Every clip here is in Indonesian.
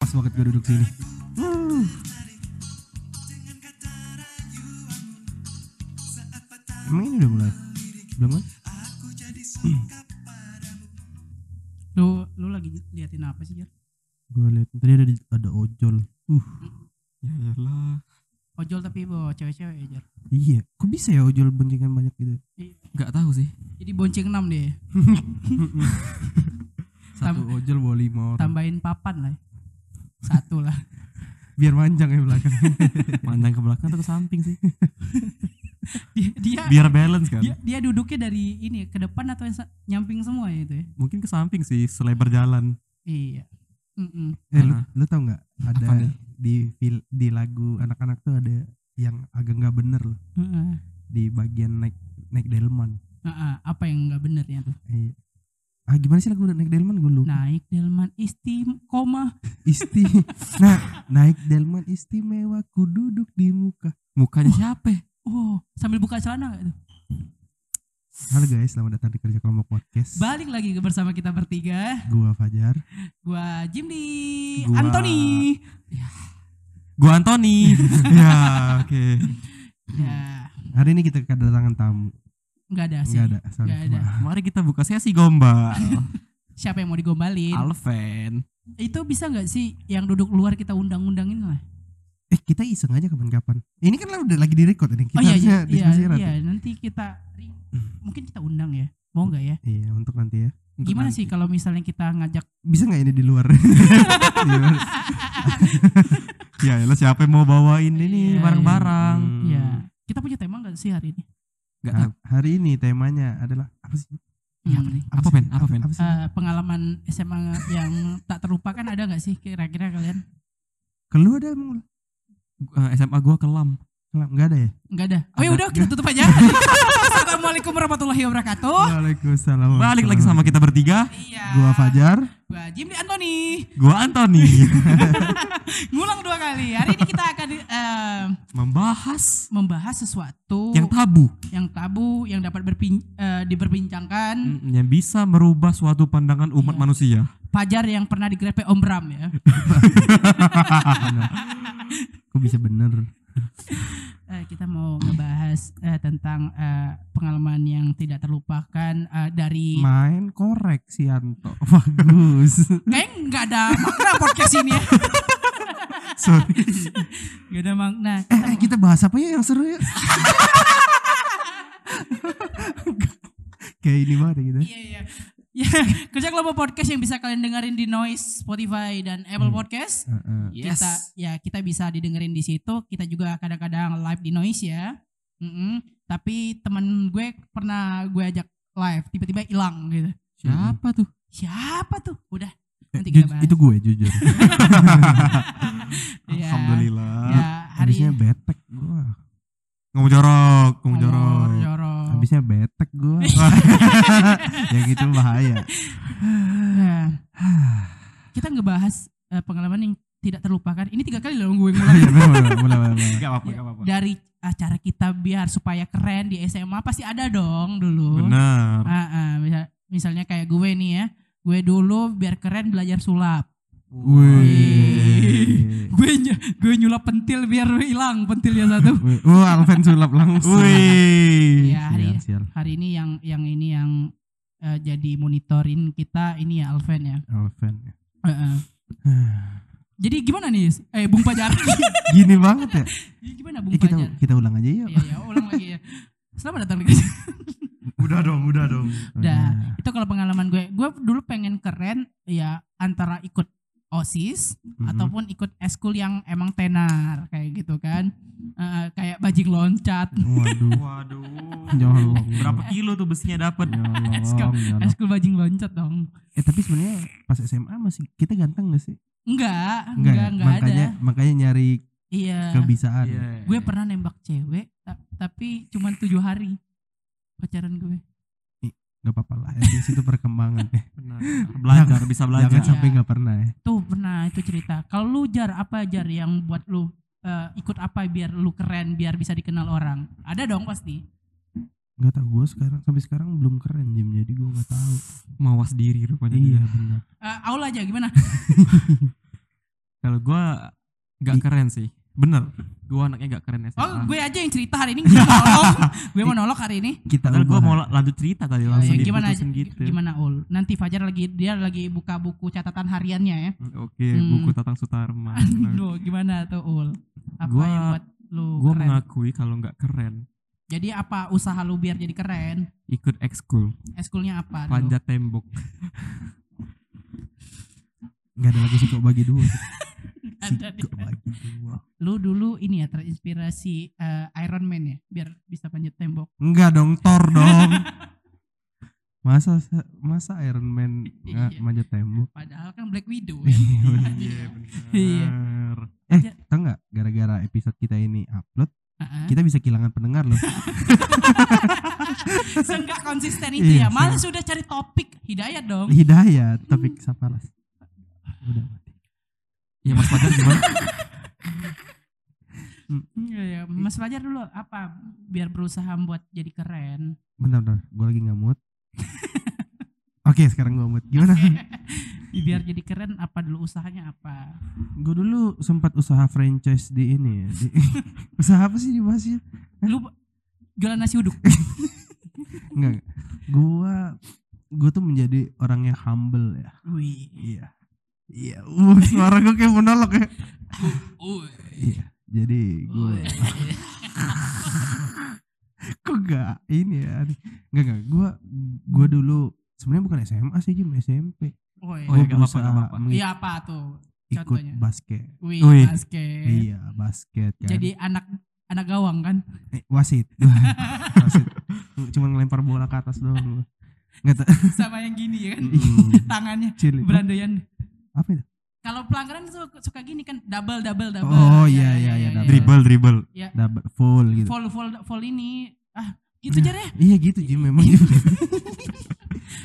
Pas banget gue duduk sini. Uh. Emang ini udah mulai? Belum kan? Lu lu lagi liatin apa sih, Jar? Gue liat tadi ada di- ada ojol. Uh, Ya iyalah. Ojol tapi bawa cewek-cewek ya, Jar. iya. Kok bisa ya ojol boncengan banyak gitu? Gak tahu sih. Jadi bonceng 6 deh. Satu ojol bawa lima orang. Tambahin papan lah. ya. Satu lah. Biar manjang ya belakang. Pandang ke belakang atau ke samping sih. Dia dia Biar balance kan. dia, dia duduknya dari ini ke depan atau yang nyamping semua ya itu ya? Mungkin ke samping sih selebar jalan. Iya. Mm-mm. eh lu, Nah. lu tau nggak ada Apa di fil, di lagu anak-anak tuh ada yang agak nggak bener loh Heeh. di bagian naik naik delman. Heeh, apa yang nggak bener ya tuh? Iya. Ah gimana sih lagu naik delman gue lupa. Naik delman istim koma. Isti. nah naik delman istimewa ku duduk di muka. Mukanya siapa? ya? Oh, sambil buka celana gak tuh? Halo guys, selamat datang di kerja kelompok podcast. Balik lagi bersama kita bertiga. Gua Fajar. Gua Jimli, Gua- Anthony. Gua Anthony. ya, oke. Ya, Hari ini kita kedatangan tamu. Nggak ada sih. Enggak ada, sorry. Nggak ada. Mari kita buka sesi gombal. Siapa yang mau digombalin? Alven. Itu bisa nggak sih yang duduk luar kita undang-undangin lah? Eh kita iseng aja kapan-kapan. Ini kan lah udah lagi di record ini. Kita oh iya iya, harusnya iya, diskusi iya, nanti kita mungkin kita undang ya. Mau nggak ya? Iya, untuk nanti ya. Untuk Gimana nanti. sih kalau misalnya kita ngajak Bisa nggak ini di luar? Luar. Ya, elah, siapa yang mau bawain ini Iya, barang-barang? Hmm. ya kita punya tema nggak sih hari ini? Gak Ha- hari ini temanya adalah apa sih? Hmm, Apa sih? pen? Apa pen? Apa sih? eh, pengalaman SMA yang tak terlupakan ada nggak sih kira-kira kalian? Keluar ada emang lu? Eh, SMA gua kelam. Kelam, Nggak ada ya? Nggak ada. Oh ya udah kita tutup aja. Assalamualaikum warahmatullahi wabarakatuh. Waalaikumsalam. Balik lagi sama kita bertiga. Iya. Gua Fajar. Gua Jimli Anthony. Gua Anthony. Ngulang dua kali. Hari ini kita akan eh, Membahas membahas sesuatu yang tabu. yang tabu yang dapat berpin, eh, diperbincangkan. Mm, Yang bisa merubah suatu pandangan umat Iya. manusia. Fajar yang pernah digrepe Om Bram ya. Kok bisa bener? Eh, kita mau ngebahas eh, tentang eh, pengalaman yang tidak terlupakan eh, dari Main korek si Anto. Bagus. Kayaknya nggak ada makna podcast ini ya. Sorry. Nggak ada makna. Eh, eh, kita bahas apa ya yang seru ya? Kayak ini banget ya kita. Iya iya. Ya, kerja kelompok podcast yang bisa kalian dengerin di Noise, Spotify dan Apple Hmm. Podcast. Heeh. Yes. Kita ya kita bisa didengerin di situ. Kita juga kadang-kadang live di Noise ya. Mm-mm. Tapi teman gue pernah gue ajak live, tiba-tiba hilang gitu. Siapa tuh? Siapa tuh? Udah. Eh, Nanti kita bahas. itu gue jujur. Iya. Alhamdulillah. Ya, hari Habisnya betek gue. Ngomong jorok, ngomong jorok. jorok. Habisnya betek gue. yang itu bahaya. Nah, kita ngebahas eh, pengalaman yang tidak terlupakan. Ini tiga kali loh gue ngulang. Iya. Dari acara kita biar supaya keren di SMA pasti ada dong dulu. Benar. Ah, misal- misalnya kayak gue nih ya. Gue dulu biar keren belajar sulap. Wih. Gue ny- gue nyulap pentil biar hilang pentilnya satu. Wih. Oh, Alven sulap langsung. Wih. ya hari hari ini yang yang ini yang eh, jadi monitorin kita ini ya Alven ya. Alven. Eh, eh. Jadi gimana nih? Eh Bung Pajar. Gini banget ya. Jadi gimana Bung Eh, kita Pajar? kita ulang aja yuk. Iya ya, ulang lagi ya. Selamat datang di. Udah dong, udah dong. Udah. Itu kalau pengalaman gue, gue dulu pengen keren ya antara ikut OSIS Mhm. ataupun ikut eskul yang emang tenar kayak gitu kan. Eh, kayak bajing loncat. Waduh. Waduh. Nyolong. Berapa kilo tuh besinya dapat? Nyolong. Eskul bajing loncat dong. Eh tapi sebenarnya pas SMA masih kita ganteng gak sih? Enggak, Enggak, enggak, ya? enggak makanya ada. makanya nyari Iya. kebisaan. Gue pernah nembak cewek ta- tapi cuma tujuh hari pacaran gue. Gak apa-apa lah. Di situ perkembangan. Eh, Benar. Belajar, bisa belajar. Jangan sampai Iya. gak pernah ya. Tuh pernah itu cerita. Kalau lu jar apa jar yang buat lu eh, ikut apa biar lu keren, biar bisa dikenal orang? Ada dong pasti. Gak tau gue sekarang sampai sekarang belum keren Jim jadi gue gak tahu. Mawas diri rupanya Iya dia. benar. Eh, Aul aja gimana? Kalau gua nggak keren sih. Bener. Gua anaknya nggak keren SMA. Oh, gue aja yang cerita hari ini. Gue monolog. gue monolog hari ini. Kita gua ubah. mau la- lanjut cerita tadi Ya, langsung ya, gimana diputusin gitu. gimana Ul? Nanti Fajar lagi dia lagi buka buku catatan hariannya ya. Oke, Hmm. buku Tatang Sutarman. Lu gimana tuh Ul? Apa Gua- yang buat lu gua keren? mengakui kalau nggak keren Jadi apa usaha lu biar jadi keren? ikut ekskul Eskulnya apa? dulu? panjat tembok. Nggak ada lagi sih kok bagi dua. Ada dua. Lu dulu ini ya terinspirasi eh, Iron Man ya biar bisa panjat tembok. Enggak dong, Thor dong. Masa masa Iron Man nggak Iya. manjat tembok? Padahal kan Black Widow ya. Iya, Iya. benar. Eh, Ya. tau nggak? Gara-gara episode kita ini upload, Heeh. kita bisa kehilangan pendengar loh. Seenggak konsisten itu Iya, ya. Malah sudah cari topik hidayat dong. Hidayat, topik sapalas. Udah mati. Ya Mas Fajar gimana? Iya ya. Mas Fajar dulu apa biar berusaha buat jadi keren. Bentar, bentar. Gue lagi nggak mood. Oke, sekarang gue mood. Gimana? biar jadi keren apa dulu usahanya apa? gue dulu sempat usaha franchise di ini ya. Di- usaha apa sih dibahasnya? Lu jualan nasi uduk. Enggak. Gua gue tuh menjadi orang yang humble ya. Wih. Iya. Iya. Uh, suara gue kayak monolog ya. Iya. Jadi gue kok gak ini ya? Enggak enggak. Gue gue dulu sebenarnya bukan SMA sih Jim SMP. Oh, iya. Oh, ya, Gue nggak apa-apa, Iya apa tuh? ikut contohnya? basket. Wih, Wih. basket. Iya basket kan. Jadi anak anak gawang kan? eh, wasit. wasit. Cuma ngelempar bola ke atas doang. gua. Tahu. Sama yang gini ya kan? Hmm. Tangannya Cili. berandayan. Apa itu? Kalau pelanggaran tuh suka gini kan double double double. Oh, iya, iya, iya, double. Dribble, dribble. Ya. Double full gitu. Fall fall fall ini ah gitu aja deh. Iya gitu Jim memang gitu.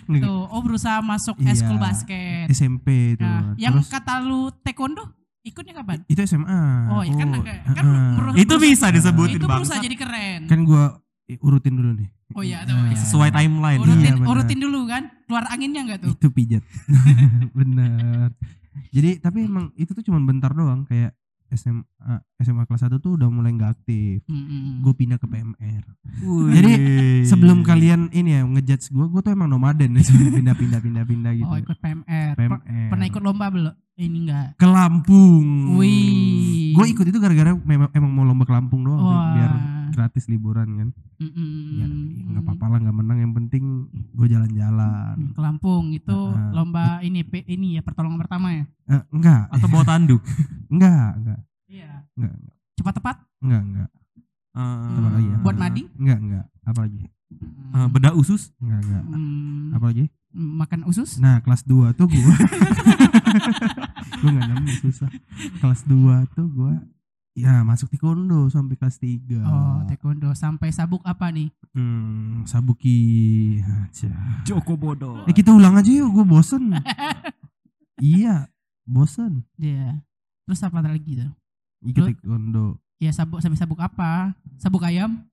Tuh, oh berusaha masuk Iya. eskul basket. SMP itu. Nah, yang Terus kata lu taekwondo ikutnya kapan? itu SMA. Oh, ya kan Oh, kan heeh. beru- Itu bisa disebutin Itu berusaha jadi keren. Kan gua urutin dulu nih. oh iya, tuh, Nah, iya. Sesuai timeline. Urutin, Iya, urutin dulu kan. Keluar anginnya enggak tuh? Itu pijat. Bener. Jadi tapi emang itu tuh cuma bentar doang kayak SMA SMA kelas 1 tuh udah mulai nggak aktif. Mm-mm. Gue pindah ke PMR. Wih. Jadi, Sebelum kalian ini ya ngejudge gue, gue tuh emang nomaden pindah-pindah pindah-pindah gitu. Oh, ikut PMR. PMR. Pernah ikut lomba belum? Ini enggak. ke Lampung. Wih. Gue ikut itu gara-gara memang emang mau lomba ke Lampung doang sih, Wah. biar gratis liburan kan. Mm-mm. Ya nggak apa-apa lah nggak menang yang penting gue jalan-jalan. Ke Lampung itu ah. lomba ini P- ini ya pertolongan pertama ya. Eh, enggak, Atau bawa tanduk. enggak, enggak, Iya. enggak, Cepat tepat enggak, enggak. Eh, Apa lagi ya? buat mading. Enggak, enggak. Apa lagi? eh, bedak usus. Enggak, enggak. Hmm, Apa lagi? makan usus? Nah, kelas 2 tuh gue gue enggak nemu susah. Kelas 2 tuh gue ya masuk taekwondo sampai kelas 3. Oh, taekwondo sampai sabuk apa nih? Hmm, sabuki aja. Joko bodoh. Eh kita ulang aja yuk, gue bosen. iya, bosen. Iya. Terus apa lagi tuh? Ikut Lu- taekwondo. Ya sabuk sampai sabuk apa? Sabuk ayam?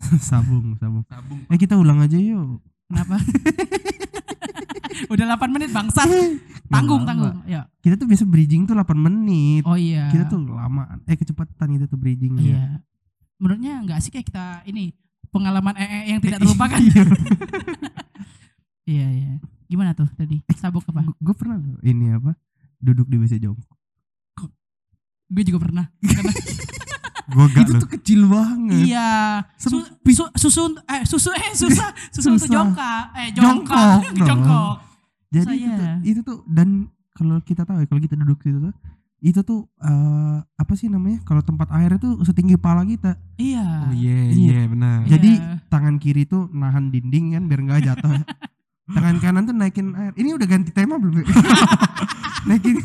sabung, sabung. Sabung. Eh kita ulang aja yuk. Kenapa? Udah 8 menit bangsat. Tanggung, Nggak tanggung. lama. Ya. Kita tuh biasa bridging tuh 8 menit. Oh iya. Kita tuh lama. Eh kecepatan kita tuh bridgingnya. Iya. Menurutnya enggak sih kayak kita ini pengalaman ee yang tidak terlupakan. Iya. iya, iya. Gimana tuh tadi? Sabuk apa? Gue pernah ini apa? Duduk di WC jongkok. Gue juga pernah. Karena Gue gak Itu loh. tuh kecil banget. iya. Su, Sempit. su, susu eh susu eh susah. Susu untuk Susah. jongkak. Eh Jongkok jongkok. Jongkok. Jadi itu Saya. tuh, itu tuh dan kalau kita tahu ya kalau kita duduk situ tuh itu tuh eh, apa sih namanya? Kalau tempat air itu setinggi pala kita. Iya. Oh iya, Iya. iya benar. Iya. Jadi tangan kiri tuh nahan dinding kan biar nggak jatuh. tangan kanan tuh naikin air. Ini udah ganti tema belum? ya? naikin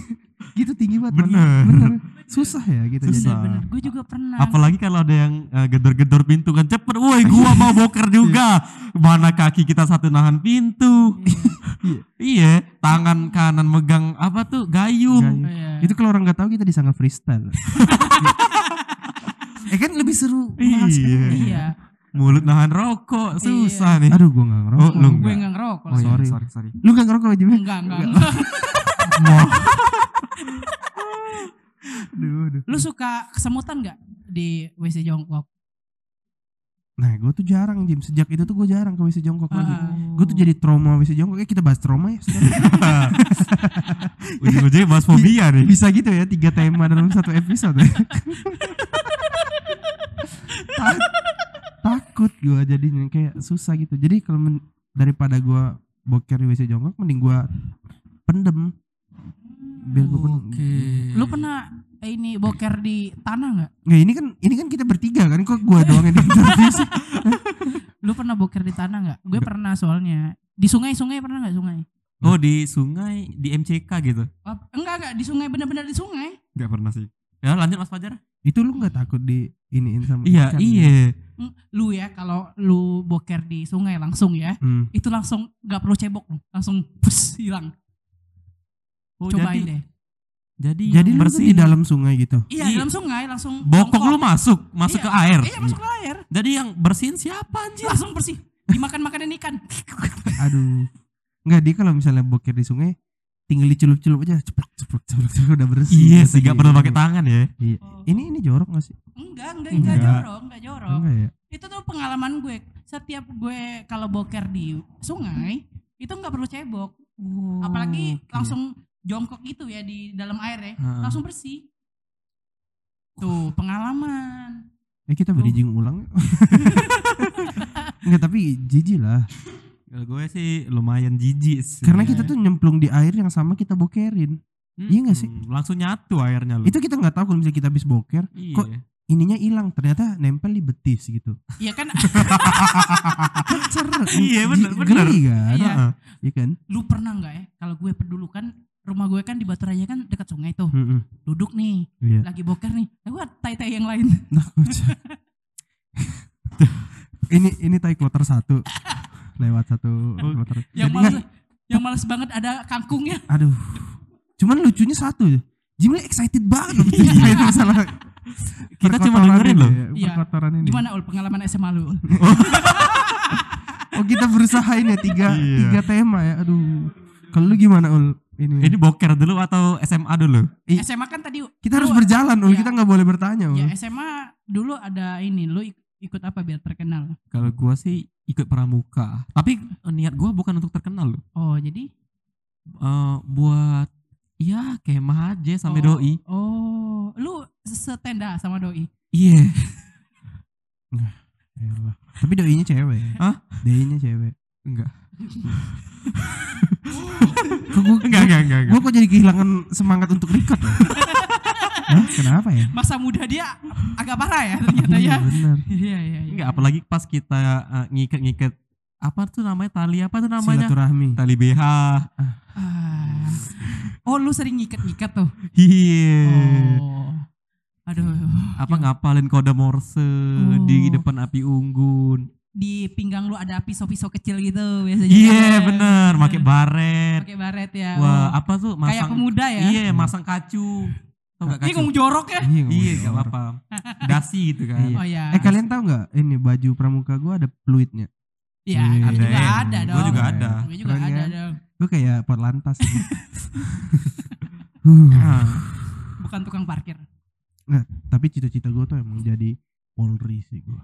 gitu tinggi banget. Bener. Bener. Susah ya gitu jadi. Susah. Bener, gue juga pernah. Apalagi kalau ada yang eh, gedor-gedor pintu kan cepet, woi gua mau boker juga. Mana kaki kita satu nahan pintu. iya, tangan kanan megang apa tuh gayung. Gayung. Iya. Itu kalau orang nggak tahu kita disangka freestyle. eh kan lebih seru. kan. Iya. Iya. Mulut nahan rokok, susah nih. Aduh gua nggak ngerokok. Oh, lu Gue enggak. enggak ngerokok. Oh iya, sorry. sorry, sorry. Lu nggak ngerokok aja? Enggak, enggak. enggak. Aduh. Lu suka kesemutan nggak di WC jongkok? Nah, gue tuh jarang Jim. Sejak itu tuh gue jarang ke WC jongkok lagi. Ah. Gue tuh jadi trauma WC jongkok. Eh kita bahas trauma ya. Ujung-ujungnya bahas fobia nih. Bisa gitu ya tiga tema dalam satu episode. Ta- takut gue jadinya kayak susah gitu. Jadi kalau daripada gue boker di WC jongkok, mending gue pendem. Biar gue pendem. Oke. Lu pernah eh, ini boker di tanah nggak? Nggak, ini kan ini kan kita bertiga kan kok gue doang yang interview Lu pernah boker di tanah nggak? Gue pernah soalnya. Di sungai-sungai pernah nggak sungai? Oh di sungai di MCK gitu? Oh, enggak enggak di sungai benar-benar di sungai. Gak pernah sih. Ya lanjut Mas Fajar. Itu lu nggak takut di iniin sama Iya iya. Hmm, Lu ya kalau lu boker di sungai langsung ya, Hmm. itu langsung nggak perlu cebok lu, langsung pus hilang. Oh, Cobain jadi, deh. Jadi, Jadi tuh di dalam sungai gitu. Iya, Iya. dalam sungai langsung bokok jongkok. lu masuk masuk Iya. ke air. Iya, masuk ke air. Jadi yang bersihin siapa anjir? Langsung bersih. Dimakan-makanin ikan. Aduh. Enggak dia kalau misalnya boker di sungai tinggal dicelup-celup aja ceplok ceplok ceplok ceplok, udah bersih. Iya sih gak perlu pakai tangan ya. Iya. Oh. Ini ini jorok gak sih? Enggak, enggak, enggak, Enggak. jorok, enggak jorok. Enggak ya? Itu tuh pengalaman gue. Setiap gue kalau boker di sungai, itu enggak perlu cebok. Apalagi oke. langsung jongkok gitu ya di dalam air ya, Heeh. langsung bersih. Tuh, pengalaman. Eh kita bridging ulang. Enggak tapi jijik lah. Kalau gue sih lumayan jijik sih. Karena Iya. kita tuh nyemplung di air yang sama kita bokerin. iya nggak sih? Mm, Langsung nyatu airnya lu. Itu kita nggak tahu kalau misalnya kita habis boker, iya. kok ininya hilang. Ternyata nempel di betis gitu. Iya kan Kan ser- Iya, bener. geli kan? Iya. Iya kan? lu pernah nggak ya? Kalau gue dulu kan rumah gue kan di Batu Raya kan dekat sungai tuh. Mm-mm. Duduk nih, Iya. lagi boker nih. Lewat tai-tai yang lain. Nah, ini ini tai kloter satu lewat satu kloter. Yang Jadi males nggak- yang males banget ada kangkungnya. aduh. Cuman lucunya satu. Jimmy excited banget loh ceritain masalah Kita cuma dengerin loh. ya, Iya. perkotoran ini. Gimana ul pengalaman SMA lu? Ul? Oh kita berusaha ini ya tiga Iya. tiga tema ya. Aduh. Kalau lu gimana ul? Ini, Ini boker dulu atau SMA dulu? SMA kan tadi kita harus lu- berjalan ul. Iya. Kita nggak boleh bertanya. Ya SMA dulu ada ini lu ik- ikut apa biar terkenal? Kalau gua sih ikut pramuka. Tapi niat gua bukan untuk terkenal loh. Oh jadi Eh, buat ya kemah aja sampai oh, doi. Oh, lu setenda sama doi. Iya. Elah. Tapi doinya cewek. Hah? Doinya cewek. Enggak. Gua, Enggak, enggak, enggak, gua kok jadi kehilangan semangat untuk record ya? Hah? Kenapa ya? Masa muda dia agak parah ya ternyata ya. Iya benar. Iya iya iya. Enggak, apalagi pas kita eh, ngiket-ngiket apa tuh namanya tali apa tuh namanya? Silaturahmi. Tali BH. Ah. Oh, lu sering ngikat-ngikat tuh. Iya. Oh. Aduh. Apa ngapalin kode Morse di Oh. depan api unggun. Di pinggang lu ada pisau-pisau kecil gitu biasanya. Iya, kan? bener, pakai baret. Pakai baret ya. Wah, apa tuh Kayak masang pemuda ya. Iya, masang kacu. Tau gak Ini kacu? ngomong jorok ya. Iya, Iya, gak apa-apa. Dasi gitu kan. Iya. Oh ya. Eh kalian tahu nggak ini baju pramuka gua ada fluidnya. Iya, Iya, gue juga ada Gua dong. juga ada. Gue juga Keren ada kan? dong. Gue kayak pot lantas. Huh. Bukan tukang parkir. Tapi cita-cita gue tuh emang jadi Polri sih gue.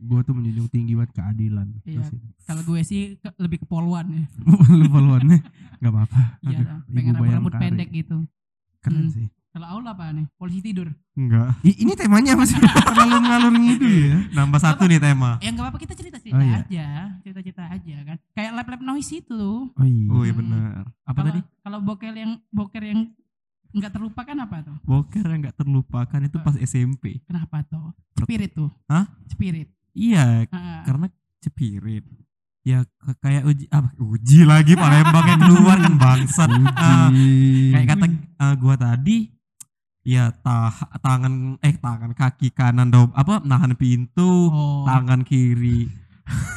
Gue tuh menjunjung tinggi banget keadilan. Iya. Kalau gue sih ke- lebih ke poluan ya. Lu polwannya nggak apa-apa. Iya, pengen rambut, pendek gitu. Keren Hmm. sih. Kalau Aul apa nih? Polisi tidur. enggak. I- ini temanya apa sih? Terlalu ngalur ngidul ya. Nambah satu nih tema. Ya nggak apa-apa kita cerita-cerita Oh, iya. aja, cerita-cerita aja kan. Kayak lab-lab noise itu. Oh iya. Oh iya Hmm. benar. Apa Kalau- tadi? Kalau boker yang boker yang nggak terlupakan apa tuh? Boker yang gak terlupakan itu pas SMP. Kenapa tuh? Spirit tuh. Hah? Spirit. Iya, Ah, karena cepirit. Ya kayak uji apa uji lagi Palembang yang keluar kan bangsat. Uji. kayak kata eh, gua tadi ya tah tangan eh tangan kaki kanan do apa nahan pintu, oh. tangan kiri.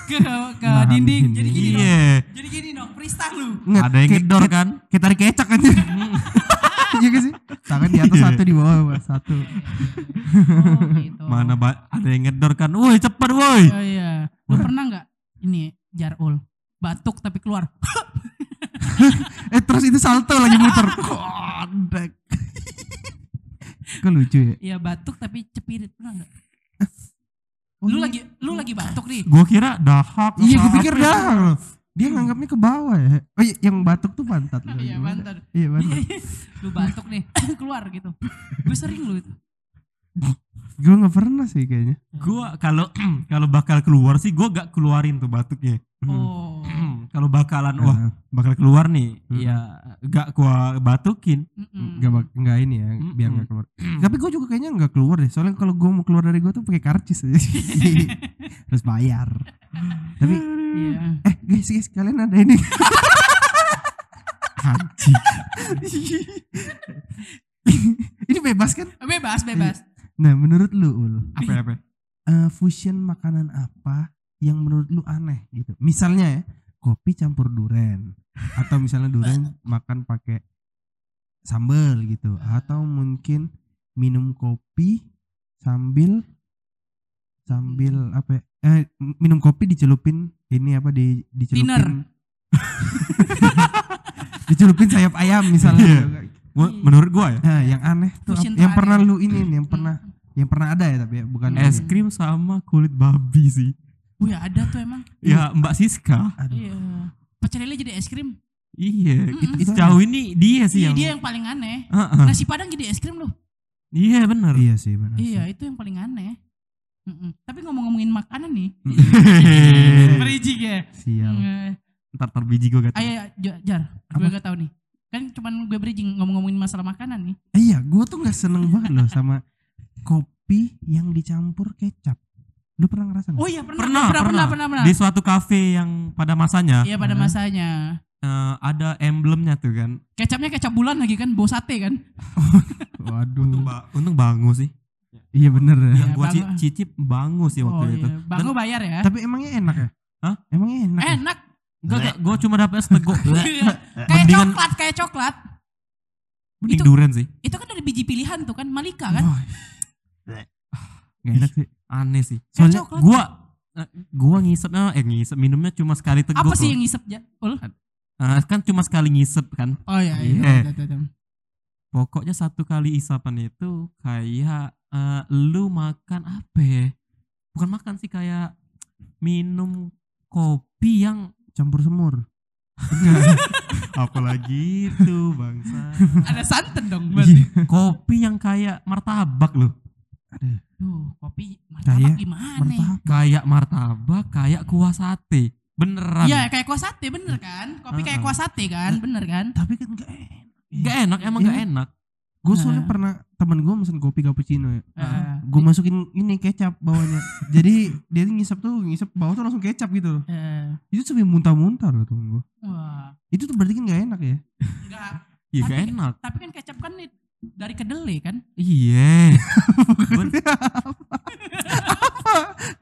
ke ke Nahan dinding. Jadi dinding. gini dong. Iya, Jadi gini dong, freestyle lu. Nggak, ada yang ngedor kan? Kayak tarik kecak aja. Iya gak sih? Tangan di atas satu di bawah bawah, satu. Oh, gitu. Mana ba- ada yang ngedor kan? Woi, cepet woi. Oh iya. Lu pernah nggak ini jarul batuk tapi keluar? Eh terus itu salto lagi muter. Kodek. Kok lucu ya? Iya batuk tapi cepirit pernah nggak? Oh, lu iya. lagi lu lagi batuk nih. Gua kira dahak. Iya, gue apa pikir apa. Dia nganggapnya ke bawah ya. Oh iya, yang batuk tuh pantat. Iya Gimana? mantan. Iya, pantat. lu batuk nih keluar gitu. Gue sering lu itu. Gue gak pernah sih kayaknya. Gua kalau kalau bakal keluar sih gua gak keluarin tuh batuknya. Oh. kalau bakalan wah bakal keluar nih, Hmm. ya gak gua batukin. Mm-mm. Gak, ini ya, Mm-mm. biar gak keluar. Tapi gue juga kayaknya gak keluar deh. Soalnya kalau gue mau keluar dari gue tuh pakai karcis aja. Terus bayar. Tapi Iya. eh guys guys kalian ada ini. Anjing. ini bebas kan? Bebas, bebas. Nah menurut lu Ul, Apa ya, apa? eh, fusion makanan apa yang menurut lu aneh gitu? Misalnya ya, kopi campur duren. Atau misalnya duren makan pakai sambal gitu. Atau mungkin minum kopi sambil sambil apa ya, eh minum kopi dicelupin ini apa di dicelupin dicelupin sayap ayam misalnya. Iya. Gua- menurut gua ya, Nah, yang aneh tuh Fusion yang pernah lu ini nih, yang pernah yang pernah ada ya tapi ya bukan es krim sama kulit babi sih. Wih ada tuh emang. Ya Mbak Siska. Aduh. Iya. Pecel lele jadi es krim. Iya, Mm-mm. itu sejauh ini dia sih Iya yang dia yang paling aneh. Heeh. Nasi padang jadi es krim loh. Iya benar. Iya sih benar. Iya itu yang paling aneh. Mm-mm. Tapi ngomong-ngomongin makanan nih. Berijik ya. Sial. Mm, Ntar terbiji gue gak Ayo Jar, Jar. gue gak tahu nih. Kan cuman gue bridging ngomong-ngomongin masalah makanan nih. Iya, gua tuh nggak seneng banget loh sama kopi yang dicampur kecap. Lu pernah ngerasa nggak? Oh iya pernah Pernah, pernah pernah pernah. pernah. Di suatu kafe yang pada masanya Iya pada masanya. eh, ada emblemnya tuh kan. Kecapnya kecap bulan lagi kan, bau sate kan. Waduh. Untung, ba untung bangu sih. Iya bener ya. Yang gua ci- Bangu. cicip bangu sih waktu oh itu. iya, Bang lo bayar ya. Tapi emangnya enak ya? Hah? Emangnya enak. ya? Enak. Enggak, enggak, gua cuma dapet seteguk. kayak Mendingan- coklat, kayak coklat. Mending Itu- durian sih. Itu kan dari biji pilihan tuh kan, Malika kan. Wah. Nggak enak sih. Aneh sih. Soalnya coklat. Gua eh, gua ngisepnya eh ngisep minumnya cuma sekali teguk. Apa sih yang ngisep ya? Ul? Eh, kan cuma sekali ngisep kan. Oh iya, iya. Iya. iya, iya, iya. Pokoknya satu kali isapan itu kayak eh, lu makan apa ya? Bukan makan sih kayak minum kopi yang Campur semur. apalagi itu bangsa. Ada santan dong berarti. kopi yang kayak martabak loh. Duh, kopi martabak Kayak gimana? Martabak. Kayak martabak, kayak kuah sate. Beneran. Iya, kayak kuah sate bener kan? Kopi kayak Heeh. kuah sate kan, bener kan? Tapi kan nggak enak. Gak enak, emang Iya. gak enak. Gue soalnya Nah. pernah temen gue mesen kopi cappuccino ya. Eh, Gue masukin ini kecap bawahnya. Jadi dia ngisep tuh ngisep bawah tuh langsung kecap gitu. eh, Itu sampai muntah-muntah loh temen gue. wah, Itu tuh berarti kan gak enak ya? enggak. Iya gak Tapi- enak. Tapi kan kecap kan nih dari kedelai kan? Iya. Ben-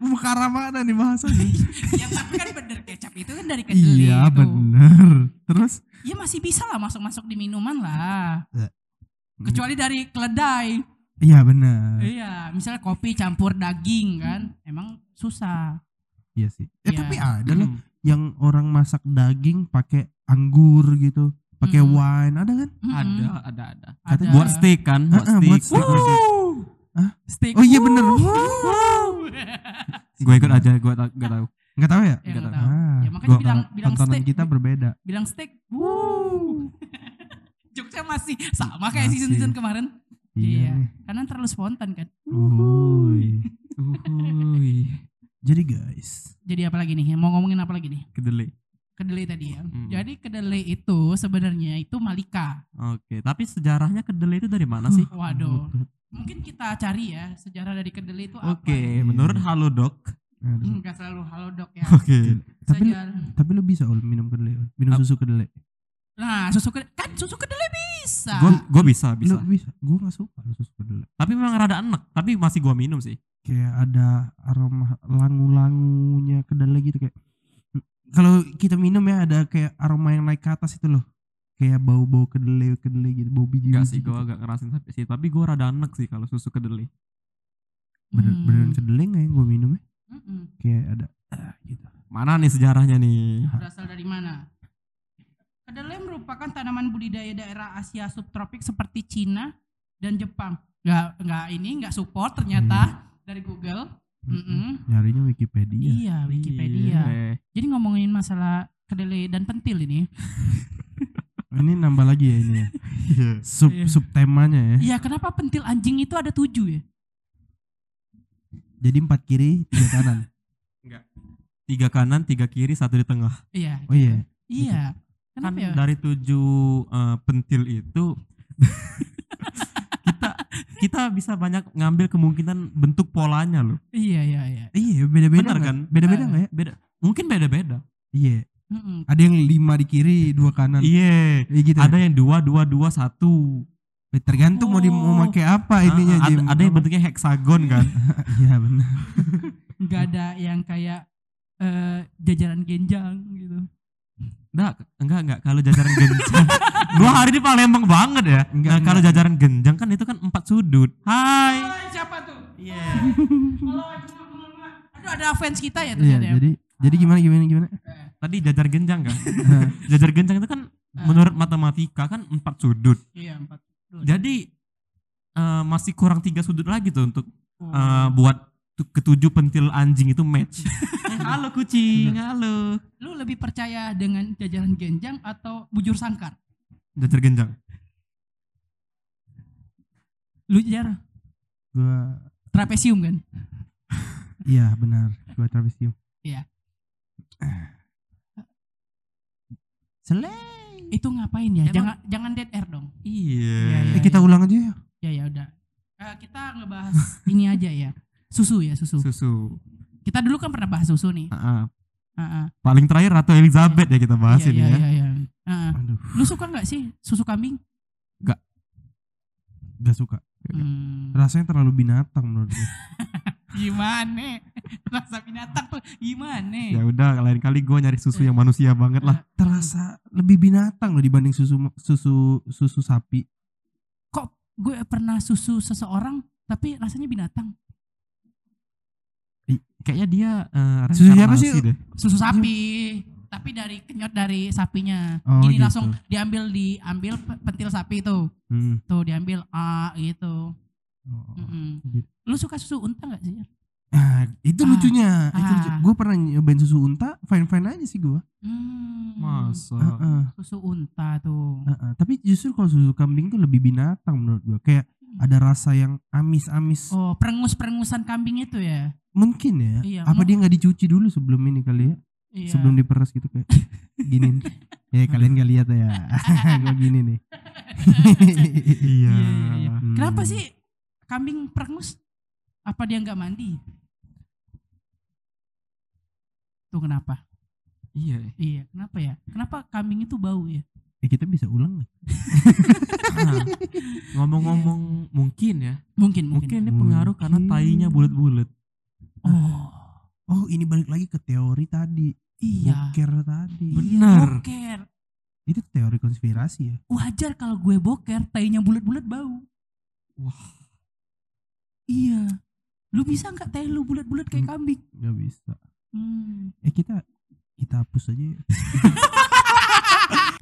Perkara mana nih bahasanya? ya tapi kan bener kecap itu kan dari kedelai iya tuh. bener. Terus? Ya masih bisa lah masuk-masuk di minuman lah. Ya. Kecuali dari keledai. Iya bener. Iya, misalnya kopi campur daging kan, emang susah. Iya sih. Eh Iya. tapi ada loh yang orang masak daging pakai anggur gitu, pakai Mm. wine, ada kan? Mm-mm. ada, ada, ada. Ada. Buat steak kan, buat ah, buat steak. steak. Steak. Oh iya bener. Gue ikut aja, gue tau, gak tau. Enggak tahu ya? Ya, Nggak nggak tahu. tahu. Ah, Ya, makanya gua- bilang- bilang steak. kita berbeda. Bilang steak. Wuh. Jokesnya masih sama kayak Masih. season-season kemarin. Iya. Iya. Karena terlalu spontan kan. Uhuy. Uhuy. Jadi guys, Jadi apa lagi nih? Mau ngomongin apa lagi nih? Kedelai. Kedelai tadi ya. Hmm. Jadi kedelai itu sebenarnya itu Malika. Oke, tapi sejarahnya kedelai itu dari mana sih? Waduh. Mungkin kita cari ya sejarah dari kedelai itu apa. Oke, menurut Halodoc. Aduh. Enggak selalu halodoc ya. Oke. Tapi lu, tapi lu bisa ul minum kedelai, minum susu kedelai. Nah, susu kedelai kan susu kedelai bisa. Gue gue bisa, Lu bisa. bisa. Gua gak suka lu susu kedelai. Tapi memang rada enak, tapi masih gua minum sih. Kayak ada aroma langu-langunya kedelai gitu kayak. Kalau kita minum ya ada kayak aroma yang naik ke atas itu loh. Kayak bau-bau kedelai kedelai gitu, bau biji Enggak sih, gitu. gua agak ngerasin sampai sih. Tapi gua rada enak sih kalau susu kedelai. Bener, Hmm. beneran kedelai gak yang gue minum ya? Mm-mm. Kayak ada ah, gitu. Mana nih sejarahnya nih? Berasal dari mana? Kedelai merupakan tanaman budidaya daerah Asia subtropik seperti Cina dan Jepang. nggak nggak ini nggak support ternyata dari Google. Mm-mm. Nyarinya Wikipedia. Iya, Wikipedia. Jadi ngomongin masalah kedelai dan pentil ini. Ini nambah lagi ya ini ya. Iya. Sub Iya. sub temanya ya. Iya, kenapa pentil anjing itu ada tujuh ya? Jadi empat kiri, tiga kanan. Tiga kanan, tiga kiri, satu di tengah. Iya. Oh iya. Iya. Kan Kenapa ya? dari tujuh eh, pentil itu kita bisa banyak ngambil kemungkinan bentuk polanya loh. Iya, iya, iya. Iya, beda-beda Bener nggak? kan? Beda-beda Eh. nggak ya? Beda. Mungkin beda-beda. Iya. Mm-mm. Ada yang lima di kiri, dua kanan. Iya. Iya gitu. Ada yang dua, dua, dua, satu. ya? Tergantung mau di mau Oh. pakai apa ininya Ah, ada, Jim. ada yang bentuknya heksagon kan. Iya benar. Nggak ada yang kayak eh, jajaran genjang gitu. Enggak, enggak, enggak. Kalau jajaran genjang. Gua hari ini Palembang banget ya. Enggak, nah, kalau jajaran genjang kan itu kan empat sudut. Hai. Hai, siapa tuh? Iya. Halo, Aduh, ada fans kita ya Iya, ternyata. ya? jadi jadi gimana gimana gimana? Tadi jajar genjang kan. jajar genjang itu kan menurut matematika kan empat sudut. Iya, empat. Duh. Jadi eh, masih kurang tiga sudut lagi tuh untuk Oh. eh, buat ketujuh pentil anjing itu match. Eh, halo kucing, halo. Lu lebih percaya dengan jajaran genjang atau bujur sangkar? Jajar genjang. Lu jar Gua trapesium kan? iya benar. Gua travestium. Iya. Seleng. Itu ngapain ya? Emang- Jangan jangan dead air dong. Iya. Iya, iya. Eh, kita ulang aja ya. Ya ya udah. Eh, kita ngebahas ini aja ya. Susu ya, susu. Susu. Kita dulu kan pernah bahas susu nih. Ah, ah. Paling terakhir Ratu Elizabeth ya kita bahas Iya, ini iya, ya. iya, iya. Aduh, Lu suka nggak sih susu kambing? gak suka. Hmm. Rasanya terlalu binatang menurut gue. Gimana? Rasa binatang tuh gimana? Ya udah lain kali gue nyari susu yang manusia banget lah. Terasa lebih binatang loh dibanding susu susu susu sapi. Kok gue pernah susu seseorang tapi rasanya binatang? Kayaknya dia eh, Susu siapa sih? deh. Susu sapi. Tapi dari kenyot dari sapinya. Oh, Gini gitu. langsung diambil diambil pe- pentil sapi tuh. Hmm. Tuh diambil A gitu. Oh. Mm-mm. gitu. Lu suka susu unta gak sih? Ah, itu Ah, lucunya. Itu ah. lucu. Gue pernah nyobain susu unta, fine fine aja sih gue. Hmm, Masa. Susu unta tuh. Tapi justru kalau susu kambing tuh lebih binatang menurut gue. Kayak ada rasa yang amis-amis. Oh, perengus-perengusan kambing itu ya? Mungkin ya. Iya, Apa dia nggak dicuci dulu sebelum ini kali ya? Iya. Sebelum diperes gitu kayak gini. ya kalian gak lihat ya. gue gini nih. Iya. Iya, iya, iya. Hmm. Kenapa sih kambing perengus? Apa dia nggak mandi? Tuh kenapa? Iya. Iya, kenapa ya? Kenapa kambing itu bau ya? Eh, kita bisa ulang nggak? Nah, Ngomong-ngomong mungkin ya. Mungkin, mungkin. Mungkin ini pengaruh karena Mungkin. tainya bulat-bulat. Oh, Oh ini balik lagi ke teori tadi. iya. Boker tadi. Bener. Boker. Itu teori konspirasi ya. Wajar kalau gue boker, tainya bulat-bulat bau. Wah. Iya. Lu bisa nggak tai lu bulat-bulat kayak kambing? Gak bisa. Hmm. Eh kita kita hapus aja. ya.